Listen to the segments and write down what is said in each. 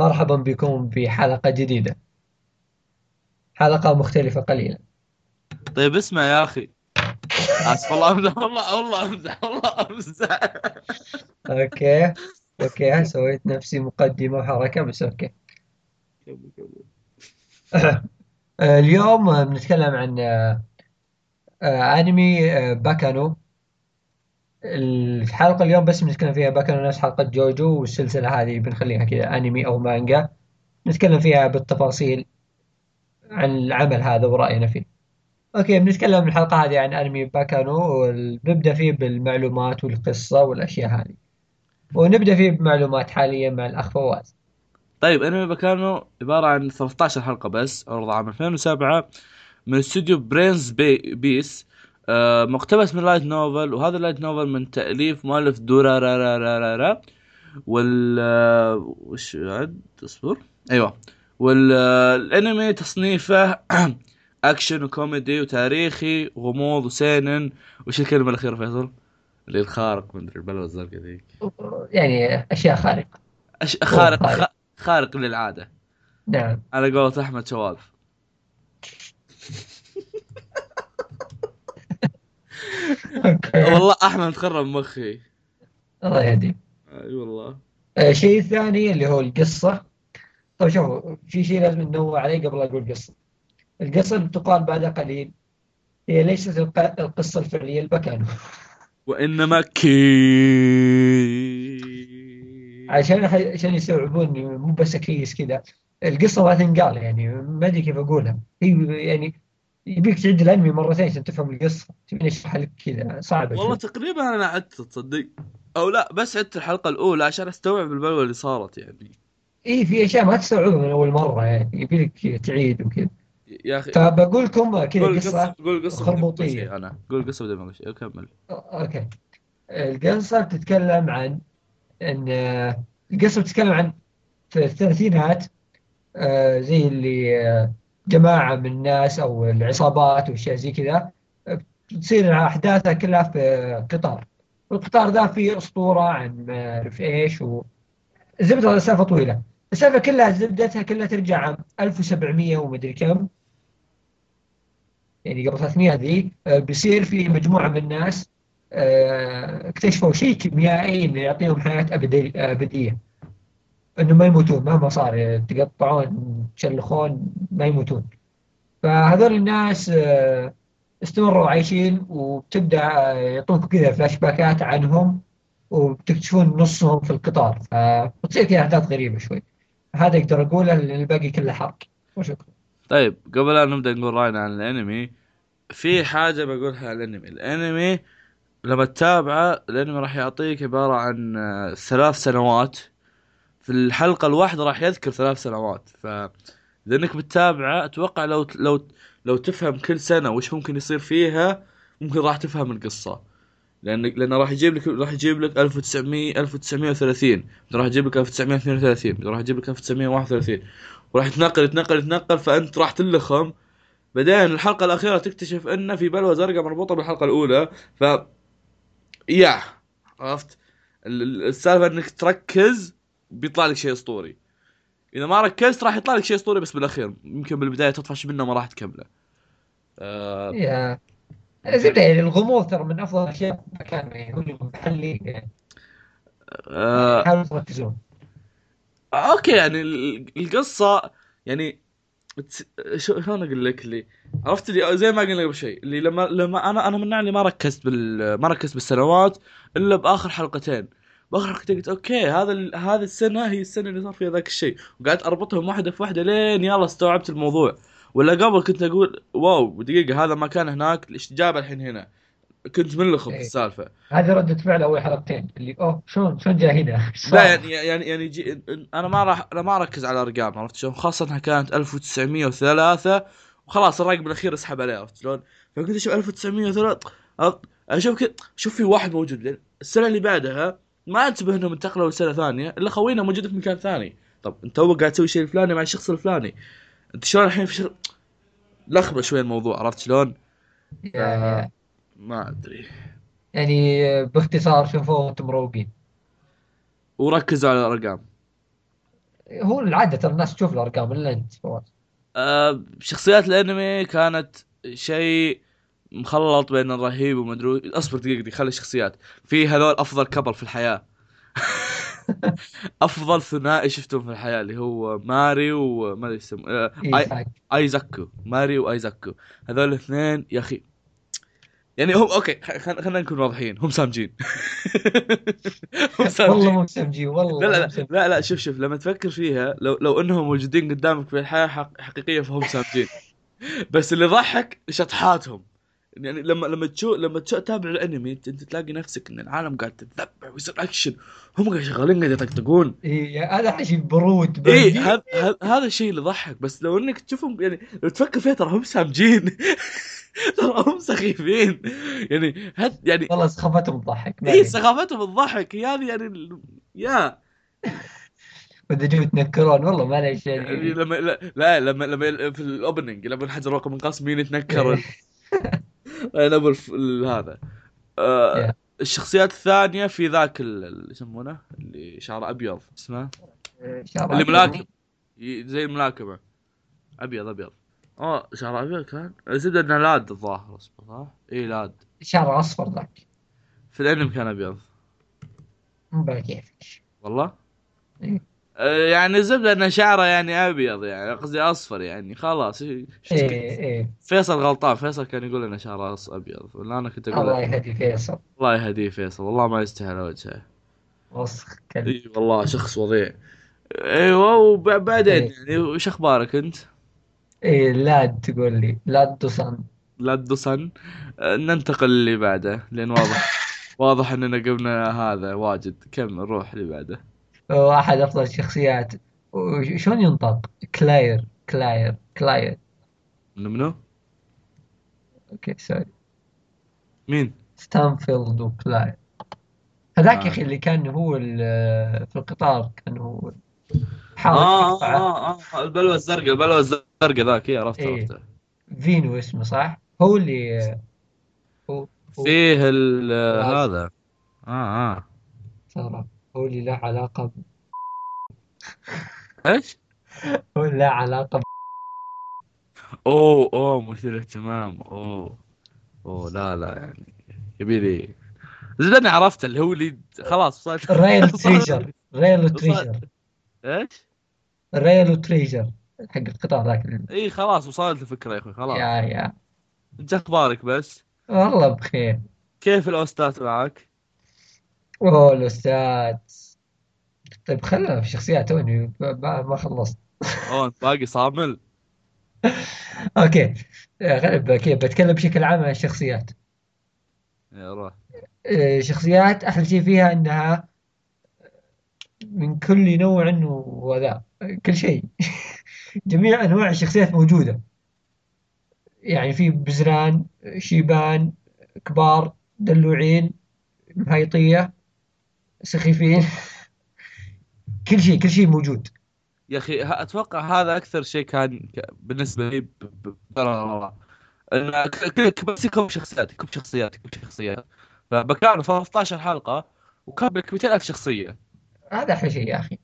مرحبا بكم في حلقة جديدة. حلقة مختلفة قليلا. طيب اسمع يا أخي. آسف والله أمزح والله والله أمزح والله أمزح. okay okay سويت نفسي مقدمة وحركة بس okay. اليوم بنتكلم عن آه، آه، أنمي آه، باكانو. الحلقة اليوم بس بنتكلم فيها باكانو نفس حلقة جوجو والسلسلة هذه بنخليها كذا أنمي أو مانجا. نتكلم فيها بالتفاصيل عن العمل هذا ورأينا فيه. Okay بنتكلم الحلقة هذه عن أنمي باكانو ونبدأ فيه بالمعلومات والقصة والأشياء هذه. ونبدأ فيه بمعلومات حاليا مع الأخ فواز. طيب أنمي بكانو عبارة عن 13 حلقة بس عرض عام 2007 من استوديو Brain's Base. مقتبس من light novel وهذا ال light novel من تأليف مؤلف دورا را را را را را وال آه، وش عد؟ اصبر. أيوه. والانمي تصنيفه اكشن وكوميدي وتاريخي وغموض وسينن. وش الكلمة الأخيرة فيصل؟ اللي الخارق مدري البلوه الزرقاء ذيك يعني أشياء خارقة. أش... خارق خارق. للعادة. نعم. على قولة أحمد شوالف والله أحمد خرب مخي. الله يهديك أي والله. الشيء الثاني اللي هو القصة. طيب شوفوا في شيء لازم ننوه عليه قبل أقول قصة. القصة اللي تقال بعد قليل. هي ليست الق- القصة الفعلية لبكانو وإنما كي عشان عشان يستوعبون إنه مو بس كيس كذا. القصة ما تنقال يعني ما أدري كيف أقولها. هي يعني يبيك تعيد الأنمي مرتين عشان تفهم القصة. تبيني أشرح لك كذا. صعبة والله شوي. تقريبا أنا عدت تصدق. أو لا بس عدت الحلقة الأولى عشان أستوعب البلوه اللي صارت يعني. إيه في أشياء ما تستوعبها من أول مرة يعني. يبيلك تعيد وكذا. يا أخي فبقول لكم كذا قصة قول قصة شيء أنا. قول قصة بدون ما شيء كمل أوكي. القصة بتتكلم عن إن آه، القصة بتتكلم عن في الثلاثينات آه، زي اللي آه، جماعة من الناس أو العصابات واشياء زي كذا آه، بتصير أحداثها كلها في قطار. والقطار ذا فيه أسطورة عن ما أعرف إيش و زبدة السالفة طويلة. السالفة كلها زبدتها كلها ترجع عام 1700 ومدري كم. يعني قبل 300 ذي آه، بيصير في مجموعة من الناس آه، اكتشفوا شيء كيميائي إنه يعطيهم حياة أبدي- أبدية. إنه ما يموتون مهما صار يتقطعون يتشلخون ما يموتون. فهذول الناس آه، استمروا عايشين وبتبدأ آه، يعطوك كذا فلاش باكات عنهم وبتكتشفون نصهم في القطار. فبتصير كذا أحداث غريبة شوي. هذا أقدر أقوله لأن الباقي كله حرق وشكرا. طيب قبل لا نبدأ نقول رأينا عن الأنمي في حاجة بقولها عن الأنمي. الأنمي لما تتابعه الأنمي راح يعطيك عبارة عن آه، ثلاث سنوات في الحلقة الواحدة راح يذكر ثلاث سنوات. ف إذا إنك بتتابعه أتوقع لو لو لو تفهم كل سنة وش ممكن يصير فيها ممكن راح تفهم القصة. لأن لأنه راح يجيب لك راح يجيب لك 1900 1930 راح يجيب لك 1932 راح يجيب لك 1931 وراح يتنقل يتنقل يتنقل فأنت راح تلخم. بعدين الحلقة الأخيرة تكتشف أن في بلوه زرقاء مربوطة بالحلقة الأولى. ف يا عرفت؟ ال- ال- السالفة إنك تركز بيطلع لك شيء اسطوري. إذا ما ركزت راح يطلع لك شيء اسطوري بس بالأخير يمكن بالبداية تطفش منه ما راح تكمله. آه يا. يعني الغموض ترى من أفضل الأشياء في مكان يعني محلي آه حاولوا تركزون. أوكي يعني ال- القصة يعني شلون أقول لك اللي عرفت اللي زي ما قلنا قبل شيء اللي لما لما أنا أنا من النوع اللي ما ركزت بال ما ركزت بالسنوات إلا بآخر حلقتين. باخر حلقتين قلت okay هذا. هذه السنة هي السنة اللي صار فيها ذاك الشيء وقعدت أربطهم واحدة في واحدة لين يلا استوعبت الموضوع ولا قبل كنت أقول واو دقيقة هذا ما كان هناك إيش جابه الحين هنا كنت منلخم في إيه. السالفة هذه ردة فعل أول حلقتين اللي أوه شلون شلون جاء هنا؟ لا؟ يعني يعني يعني جي أنا ما راح أنا ما أركز على أرقام عرفت شلون خاصة إنها كانت 1903 وخلاص الرقم الأخير اسحب عليه عرفت شلون فكنت أشوف 1903 عرفت؟ أشوف كذا شوف في واحد موجود السنة اللي بعدها ما انتبه انهم انتقلوا لسنة ثانية إلا خوينا موجود في مكان ثاني. طب انت تو قاعد تسوي الشيء الفلاني مع الشخص الفلاني. انت شلون الحين في شر... لخبط شوي الموضوع عرفت شلون؟ يا- يا. ما أدري. يعني باختصار شوفوا أنتم مروقين وركزوا على الأرقام. هو العاده ترى الناس تشوف الأرقام إلا أنت فواز. آه شخصيات الأنمي كانت شيء مخلط بين الرهيب ومدرو اصبر دقيقة دقيقة خلي الشخصيات. في هذول أفضل couple في الحياة. أفضل ثنائي شفتهم في الحياة اللي هو ماري وما أدري اسمه آه، آي- إيزاك. إيزاكو. ماري وايزاكو هذول الاثنين يا أخي. يعني هم okay خلينا نكون واضحين. هم سامجين. هم والله سامجين مو مسمجي والله لا لا لا. لا لا شوف شوف لما تفكر فيها لو لو إنهم موجودين قدامك في الحياة حق حقيقية فهم سامجين. بس اللي يضحك شطحاتهم. يعني لما لما تشوف لما تتابع الانمي انت تلاقي نفسك إن العالم قاعد تتذبح ويصير اكشن هم قاعد شغالين قاعد يطقطقون. إيه هذا شيء برود إي. هذا هذا- الشيء اللي يضحك بس لو إنك تشوفهم يعني لو تفكر فيها ترى هم سامجين. ترى هم سخيفين. يعني هد يعني والله سخافتهم تضحك إي سخافتهم الضحك هي هذه يعني يا. وإذا جو يتنكرون والله معليش يعني يعني لما لا, لما لما في الاوبننج لما الحجر رقم منقسم مين يتنكر ال- هذا. آه. الشخصيات الثانية في ذاك ال- اللي يسمونه؟ اللي شعره أبيض اسمه؟ اللي. ملاكم. زي الملاكمة. أبيض أبيض. آه شعره أبيض كان. الزبدة انه لاد الظاهر أصبر صح؟ اي لاد. شعر أصفر ذاك. في الأنمي كان أبيض. مو بلا كيفك والله؟ إيه. آه، يعني الزبده انه شعره يعني أبيض يعني قصدي أصفر يعني خلاص. تسوي؟ إيه فيصل غلطان فيصل كان يقول إنه شعره أبيض ولا أنا كنت أقول الله يهدي فيصل. الله يهديه فيصل والله ما يستاهل وجهه. وسخ إي والله شخص وضيع. إيوه وبعدين إيه. يعني وش أخبارك أنت؟ إيه لاد تقول لي لاد دوسان لا تدوسن. آه، ننتقل اللي بعده لأن واضح واضح إننا قمنا هذا واجد. كم نروح اللي بعده؟ هو احد أفضل الشخصيات شلون ينطق كلاير كلاير كلاير منو منو؟ okay sorry مين؟ ستانفيلد وكلاير هذاك آه. يا أخي اللي كان هو في القطار كان هو حاول آه يقطع آه آه البلوة الزرقاء البلوة الزرقاء ذاك اي عرفت إيه. عرفته فينو اسمه صح؟ هو اللي هو هو فيه. هذا آه آه هو اللي له علاقة ب... إيش؟ هو اللي له علاقة ب... أوه أوه مثير اهتمام أوه أوه لا لا يعني يبي لي زين عرفت اللي هو اللي خلاص وصلت ريل تريجر ريل. تريجر إيش؟ rail tracer حق القطار ذاك إي خلاص وصلت الفكرة يا أخوي خلاص يا يا انت أخبارك بس والله بخير كيف ال OSTات معك؟ أوه ال OSTات. طيب خلنا في شخصيات توني ما خلصت. أوه باقي صامل. okay. غالب كيف بتكلم بشكل عام عن الشخصيات. يا روح. آه، شخصيات أحلى شيء فيها إنها من كل نوع وذا كل شيء. جميع أنواع الشخصيات موجودة. يعني في بزران شيبان كبار دلوعين مهيطية. سخيفين. كل شيء كل شيء موجود. يا أخي أتوقع هذا أكثر شيء كان بالنسبة لي بس يكون شخصيات يكون شخصيات يكون شخصيات. فباكانو 13 حلقة وكان لك 200 ألف شخصية. هذا أحلى شيء يا أخي.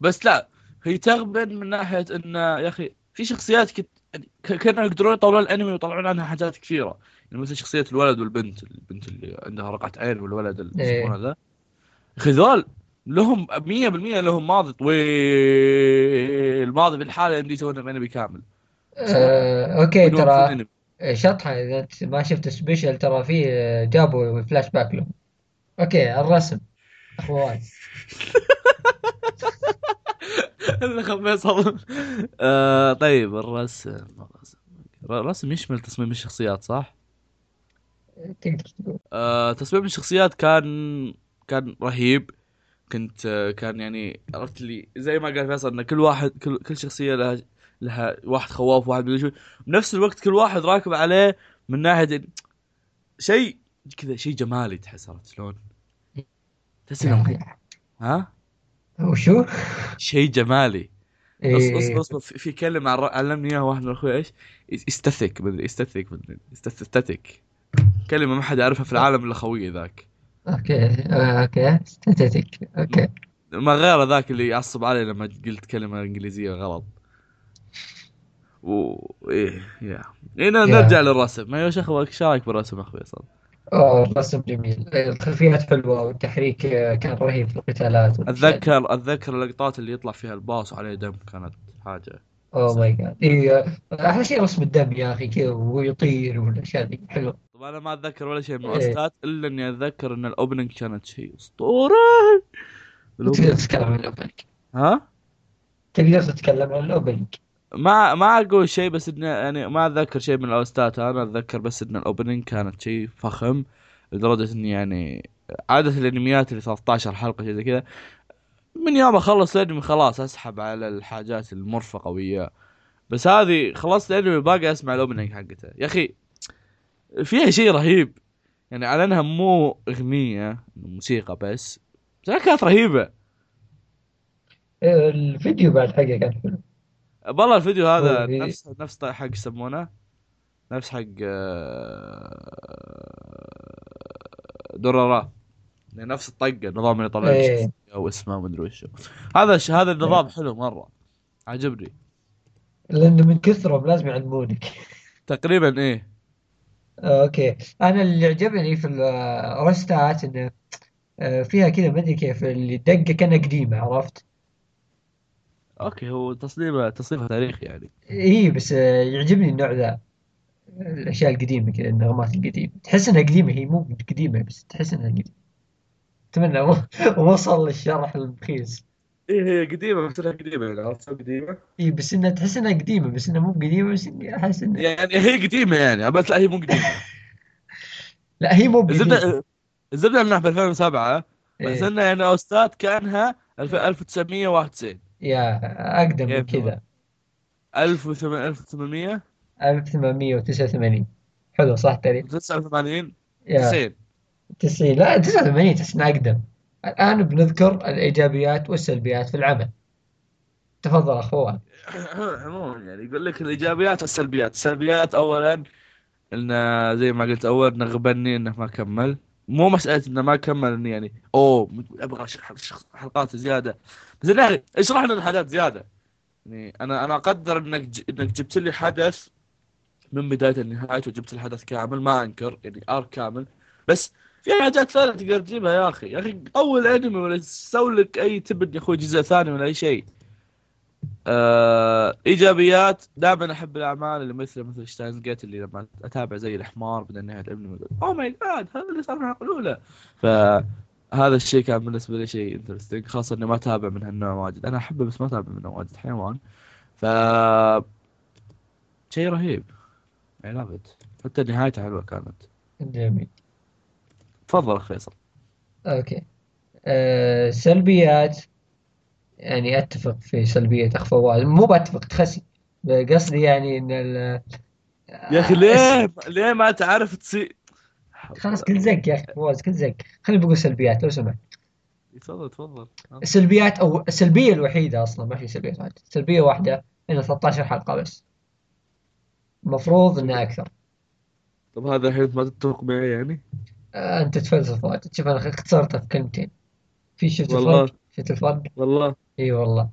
بس لا هي تغبن من ناحية إن يا أخي في شخصيات كت... يعني كانوا يقدرون يطورون الأنمي ويطلعون عنها حاجات كثيرة. يعني مثل شخصية الولد والبنت البنت اللي عندها رقعة عين والولد اللي إيه. يسمونه ذا يا أخي ذول لهم 100% لهم ماضي طويل. الماضي بالحالة يمدي يسوون انمي كامل. آه، okay ترى إذا أنت ما شفت special ترى فيه جابوا فلاش باك لهم. okay الرسم. أخوان. الأخ فيصل. آه طيب الرسم الرسم. الرسم يشمل تصميم الشخصيات صح؟ تقدر تقول. آه تصميم الشخصيات كان كان رهيب كنت آه كان يعني عرفت لي زي ما قال فيصل إن كل واحد كل كل شخصية لها لها واحد خواف واحد مدري شو بنفس الوقت كل واحد راكب عليه من ناحية شيء كذا شيء جمالي تحس عرفت شلون؟ تحس إنه ها؟ وشو؟ شيء جمالي إيه. اصبر اصبر اصبر في كلمه علمني اياها واحد من أخوي إيش؟ استثك مدري استثك مدري كلمة ما حد يعرفها في العالم إلا خويه ذاك أوكي آه، أوكي ستاتيك أوكي. ما غير ذاك اللي يعصب علي لما قلت كلمة إنجليزية غلط. و إيه يا. إيه نرجع للرسم. ما يا شيخ إيش رأيك بالرسم اخ فيصل؟ أوه الرسم جميل. الخلفيات حلوة والتحريك كان رهيب في القتالات. اتذكر أتذكر اللقطات اللي يطلع فيها الباص وعليه دم كانت حاجة. oh my God اي أحلى شيء رسم الدم يا أخي كذا ويطير والأشياء ذي حلو. طب أنا ما أتذكر ولا شيء من إيه. ال OSTات إلا إني أتذكر إن ال opening كانت شيء اسطوري تقدر تتكلم عن الأوبننج. ها؟ تقدر تتكلم عن الأوبننج. ما ما أقول شيء بس إني يعني ما أتذكر شيء من ال OSTات. أنا أتذكر بس إن ال opening كانت شيء فخم لدرجة إني يعني عادة الأنميات اللي 13 حلقة شيء زي كذا من يوم أخلص الأنمي خلاص أسحب على الحاجات المرفقة وياه. بس هذه خلصت الأنمي باقي أسمع ال opening حقته. يا أخي فيها شيء رهيب. يعني على أنها مو أغنية موسيقى بس بس كانت رهيبة. الفيديو بعد حقه كان حلو. والله الفيديو هذا. نفس نفس حق يسمونه. نفس حق آه، درارا يعني نفس الطقة النظام اللي يطلع إيه. أو اسمه ما أدري وش. هذا الش... هذا النظام حلو مرة. عجبني. لأنه من كثرهم لازم يعلمونك. تقريبا إيه. أوكي. أنا اللي عجبني في الرستات إنه آه، فيها كذا ما أدري كيف اللي دقه كانها قديمة عرفت؟ أوكي هو تصميمه تصميمه تاريخي يعني. إي بس آه، يعجبني النوع ذا. الأشياء القديمة كذا النغمات القديمة. تحس إنها قديمة هي مو قديمة بس تحس إنها قديمة. أتمنى وصل للشرح البخيس إيه هي قديمة بس انها قديمة يعني عرفت قديمة؟ اي بس إنها تحس إنها قديمة بس إنها مو قديمة بس إني أحس إنها يعني هي قديمة يعني بس لا هي مو قديمة. لا هي مو قديمة. الزبدة الزبده انها في 2007 بس إيه. إنها يعني اوستات كأنها 1991 يا أقدم من كذا. 1800 1889 حلو صح تاريخ 89 يا. 90 90 لا 89 تحس إنها أقدم. الآن بنذكر الإيجابيات والسلبيات في العمل. تفضل أخ فواز عموما يعني يقول لك الإيجابيات والسلبيات. السلبيات اولا انه زي ما قلت أول إنه غبني إنه ما كمل. مو مسألة إنه ما كمل يعني أوه أبغى حلقات زيادة. أخي اشرح لنا الحاجات زيادة. يعني أنا أنا أقدر إنك. إنك جبت لي حدث من بداية لنهايته وجبت الحدث كامل ما أنكر يعني ارك كامل. بس في حاجات ثانية تقدر تجيبها يا أخي. يا أخي أول أنمي ولا سوي لك أي تبن يا أخوي جزء ثاني ولا أي شيء. آه، إيجابيات دائما أحب الأعمال اللي مثل مثل شتاينز جيت اللي لما أتابع زي الحمار بعدين نهايه أقول oh my god هذا اللي صار مع الاولى فهذا الشيء كان بالنسبة لي شيء interesting خاصة إني ما أتابع من هالنوع واجد. أنا أحبه بس ما أتابع منه واجد حيوان. ف شيء رهيب. Love it. حتى نهايته حلوة كانت. جميل. تفضل أخ فيصل. okay. أه سلبيات يعني أتفق في سلبية أخ فواز. مو بأتفق تخسي. قصدي يعني إن ال يا أخي ليه ليه ما تعرف تصير خلاص كل زق يا أخي فواز كل زق خليني بقول سلبيات لو سمحت. تفضل تفضل. السلبيات أو السلبيه الوحيدة أصلا ما في سلبيه واحدة سلبية واحدة انه 13 حلقة بس. المفروض انه أكثر. طب هذا الحين ما تتفق معي يعني؟ آه أنت تفلسف واجد شوف أنا اختصرتها في كلمتين في شفت والله. الفرق؟ شفت الفرق؟ والله. إي والله.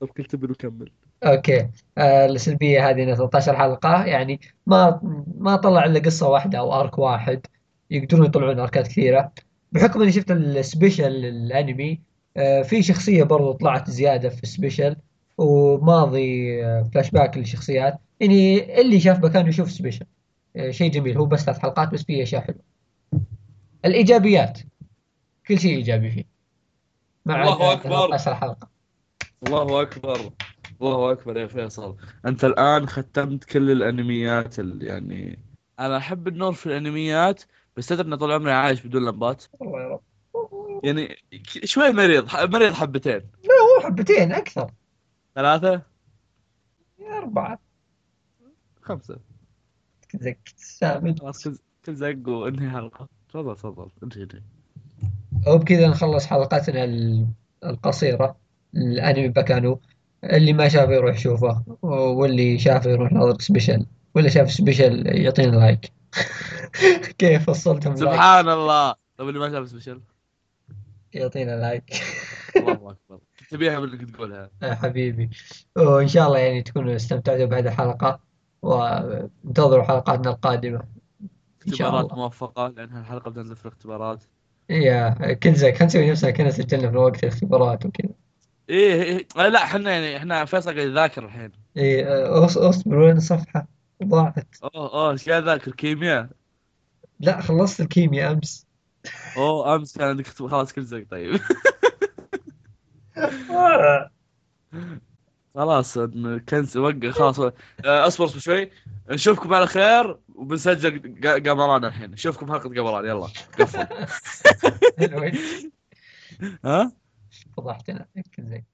طب كنت بنكمل okay. آه السلبية هذه إنها 13 حلقة. يعني ما ما طلع إلا قصة واحدة أو arc واحد. يقدرون يطلعون arc ات كثيرة. بحكم إني شفت ال special الأنمي آه في شخصية برضو طلعت زيادة في ال special وماضي آه فلاش باك للشخصيات. يعني اللي شاف مكانه يشوف special آه شيء جميل. هو بس ثلاث حلقات بس فيه أشياء حلوة. الإيجابيات. كل شيء إيجابي فيه. مع الله عدا أكبر. 13 حلقه الله أكبر. الله أكبر يا فيصل. أنت الآن ختمت كل الأنميات اللي يعني أنا أحب النور في الأنميات بس تدري ان طول عمري عايش بدون لمبات. الله يا رب. يعني شوي مريض مريض حبتين. مو حبتين أكثر. ثلاثة؟ أربعة. خمسة. زك سامد خلاص كل كل زق وانهي حلقة. تفضل تفضل. انتهي انتهي وبكذا نخلص حلقتنا ال- القصيرة الأنمي بكانو. اللي ما شافه يروح يشوفه واللي شافه يروح ناظر سبيشل واللي شاف سبيشل يعطينا لايك كيف وصلتهم لايك سبحان الله. طب اللي ما شاف سبيشل يعطينا لايك الله أكبر. تبيها من انك تقولها. يا حبيبي. وإن شاء الله يعني تكونوا استمتعتوا بهذه الحلقة وانتظروا حلقاتنا شاء اختبارات موفقة لأن الحلقة بتنزل في الاختبارات. يا كل زي كان نسوي نفسنا كنا سجلنا في وقت الاختبارات وكذا. إيه إيه آه، لا إحنا يعني إحنا فيصل قاعد يذاكر الحين. إيه أص- اصبر وين الصفحة. ضاعت. أوه أوه إيش قاعد ذاكر كيمياء؟ لا خلصت الكيمياء أمس. أوه أمس كان عندك خلاص كل زق طيب. خلاص كنس وقف خلاص. آه، اصبر اصبر شوي. نشوفكم على خير وبنسجل قمران الحين. نشوفكم حلقة قمران يلا. قفل. ها؟ فضحتنا كل زي